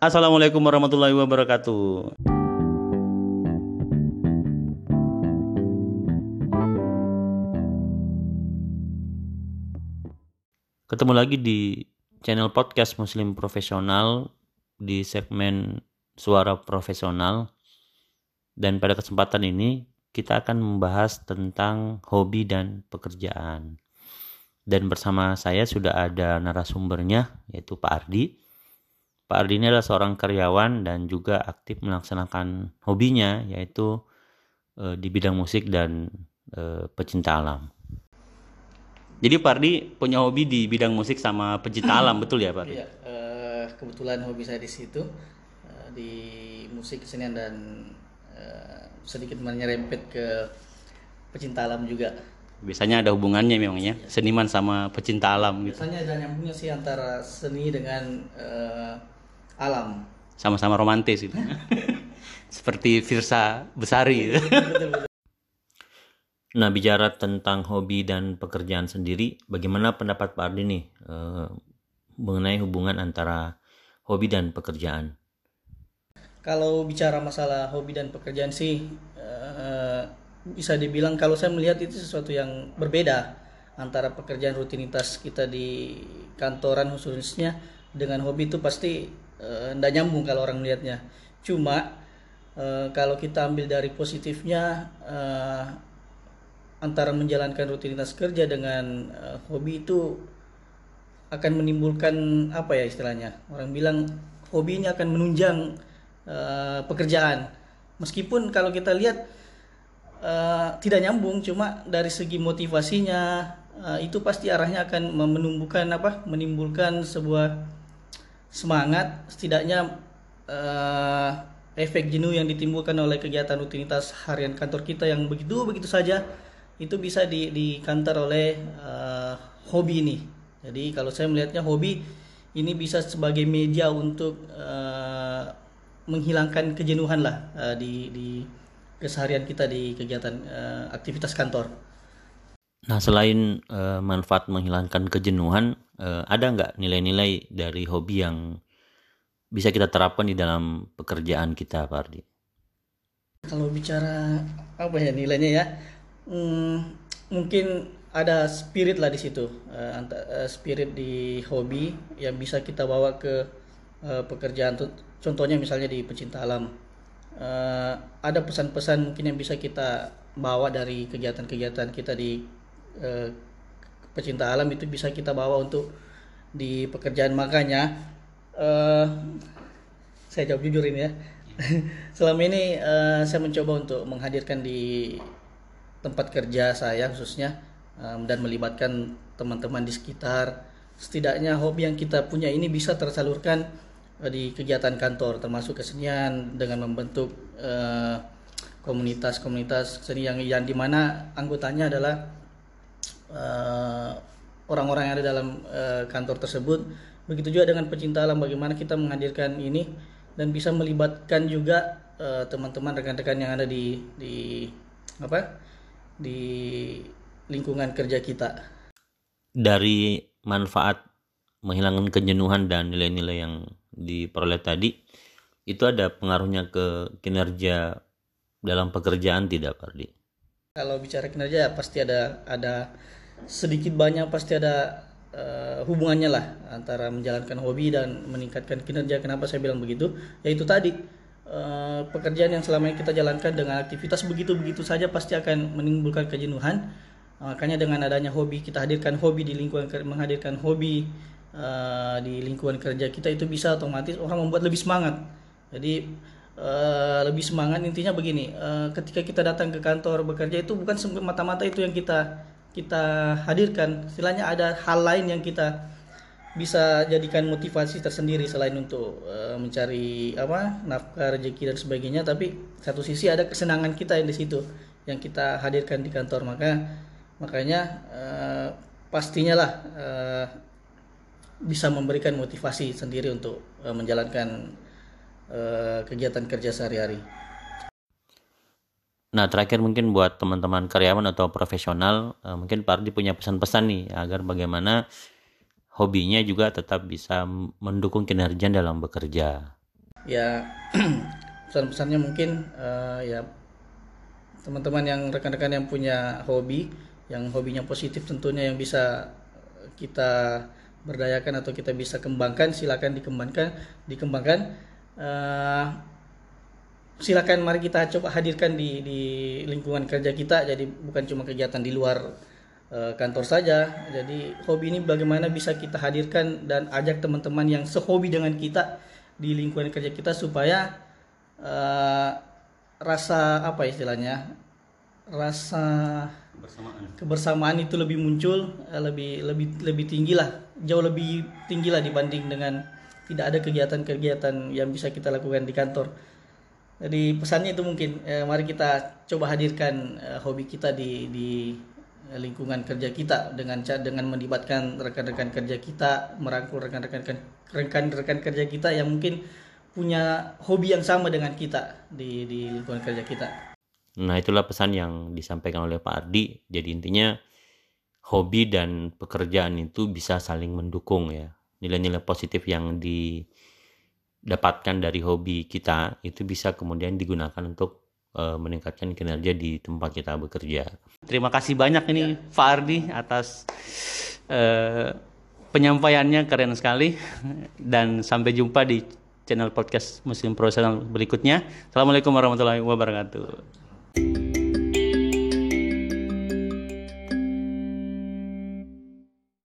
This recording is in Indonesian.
Assalamualaikum warahmatullahi wabarakatuh. Ketemu lagi di channel podcast Muslim Profesional di segmen Suara Profesional. Dan pada kesempatan ini kita akan membahas tentang hobi dan pekerjaan. Dan bersama saya sudah ada narasumbernya yaitu Pak Ardi. Pak Ardi ini adalah seorang karyawan dan juga aktif melaksanakan hobinya yaitu e, di bidang musik dan e, pecinta alam. Jadi Pak Ardi punya hobi di bidang musik sama pecinta alam betul ya Pak Ardi? Iya, uh, kebetulan hobi saya di situ uh, di musik kesenian dan uh, sedikit menyerempet ke pecinta alam juga. Biasanya ada hubungannya memangnya ya. seniman sama pecinta alam gitu. Biasanya ada nyambungnya sih antara seni dengan uh, alam. Sama-sama romantis gitu. Seperti Firsa Besari. Betul, betul. Nah, bicara tentang hobi dan pekerjaan sendiri, bagaimana pendapat Pak Ardi nih eh, mengenai hubungan antara hobi dan pekerjaan? Kalau bicara masalah hobi dan pekerjaan sih, eh, bisa dibilang kalau saya melihat itu sesuatu yang berbeda antara pekerjaan rutinitas kita di kantoran khususnya dengan hobi itu pasti eh, nyambung kalau orang melihatnya. Cuma eh, kalau kita ambil dari positifnya, eh, antara menjalankan rutinitas kerja dengan hobi itu akan menimbulkan apa ya istilahnya? Orang bilang hobi ini akan menunjang uh, pekerjaan. Meskipun kalau kita lihat uh, tidak nyambung cuma dari segi motivasinya uh, itu pasti arahnya akan menumbuhkan apa? Menimbulkan sebuah semangat setidaknya uh, efek jenuh yang ditimbulkan oleh kegiatan rutinitas harian kantor kita yang begitu begitu saja itu bisa di, di kantor oleh uh, hobi ini. Jadi kalau saya melihatnya hobi ini bisa sebagai media untuk uh, menghilangkan kejenuhan lah uh, di, di keseharian kita di kegiatan uh, aktivitas kantor. Nah selain uh, manfaat menghilangkan kejenuhan, uh, ada nggak nilai-nilai dari hobi yang bisa kita terapkan di dalam pekerjaan kita, Pak Ardi? Kalau bicara apa ya nilainya ya, hmm, mungkin ada spirit lah di situ. Uh, spirit di hobi yang bisa kita bawa ke uh, pekerjaan. Contohnya misalnya di pecinta alam. Uh, ada pesan-pesan mungkin yang bisa kita bawa dari kegiatan-kegiatan kita di uh, pecinta alam itu bisa kita bawa untuk di pekerjaan. Makanya uh, saya jawab jujur ini ya. Selama ini uh, saya mencoba untuk menghadirkan di tempat kerja saya khususnya um, dan melibatkan teman-teman di sekitar. Setidaknya hobi yang kita punya ini bisa tersalurkan di kegiatan kantor termasuk kesenian dengan membentuk komunitas-komunitas seni yang yang di mana anggotanya adalah orang-orang uh, yang ada dalam uh, kantor tersebut begitu juga dengan pecinta alam bagaimana kita menghadirkan ini dan bisa melibatkan juga teman-teman rekan-rekan yang ada di di apa di lingkungan kerja kita. Dari manfaat menghilangkan kejenuhan dan nilai-nilai yang diperoleh tadi, itu ada pengaruhnya ke kinerja dalam pekerjaan tidak, Pak Ardi? Kalau bicara kinerja pasti ada ada sedikit banyak pasti ada uh, hubungannya lah antara menjalankan hobi dan meningkatkan kinerja. Kenapa saya bilang begitu? Yaitu tadi Eh, pekerjaan yang selama ini kita jalankan dengan aktivitas begitu-begitu saja pasti akan menimbulkan kejenuhan. Uh, makanya dengan adanya hobi kita hadirkan hobi di lingkungan menghadirkan hobi uh, di lingkungan kerja kita itu bisa otomatis orang membuat lebih semangat. Jadi uh, lebih semangat intinya begini, uh, ketika kita datang ke kantor bekerja itu bukan mata-mata itu yang kita kita hadirkan, istilahnya ada hal lain yang kita bisa jadikan motivasi tersendiri selain untuk uh, mencari apa nafkah rezeki dan sebagainya tapi satu sisi ada kesenangan kita yang di situ yang kita hadirkan di kantor maka makanya uh, pastinya lah uh, bisa memberikan motivasi sendiri untuk uh, menjalankan uh, kegiatan kerja sehari-hari. Nah terakhir mungkin buat teman-teman karyawan atau profesional uh, mungkin Pak Ardi punya pesan-pesan nih agar bagaimana hobinya juga tetap bisa mendukung kinerja dalam bekerja. ya pesan-pesannya mungkin uh, ya teman-teman yang rekan-rekan yang punya hobi yang hobinya positif tentunya yang bisa kita berdayakan atau kita bisa kembangkan silakan dikembangkan dikembangkan uh, silakan mari kita coba hadirkan di di lingkungan kerja kita. Jadi bukan cuma kegiatan di luar uh, kantor saja. Jadi hobi ini bagaimana bisa kita hadirkan dan ajak teman-teman yang sehobi dengan kita di lingkungan kerja kita supaya uh, rasa apa istilahnya rasa kebersamaan. kebersamaan itu lebih muncul eh, lebih lebih lebih tinggi lah. Jauh lebih tinggi lah dibanding dengan tidak ada kegiatan-kegiatan yang bisa kita lakukan di kantor jadi pesannya itu mungkin eh, mari kita coba hadirkan eh, hobi kita di di lingkungan kerja kita dengan dengan melibatkan rekan-rekan kerja kita merangkul rekan-rekan rekan-rekan kerja kita yang mungkin punya hobi yang sama dengan kita di di lingkungan kerja kita. Nah, itulah pesan yang disampaikan oleh Pak Ardi. Jadi intinya hobi dan pekerjaan itu bisa saling mendukung ya. Nilai-nilai positif yang didapatkan dari hobi kita itu bisa kemudian digunakan untuk uh, meningkatkan kinerja di tempat kita bekerja. Terima kasih banyak ini ya. Pak Ardi atas uh, penyampaiannya keren sekali dan sampai jumpa di channel podcast Muslim Profesional berikutnya. Assalamualaikum warahmatullahi wabarakatuh.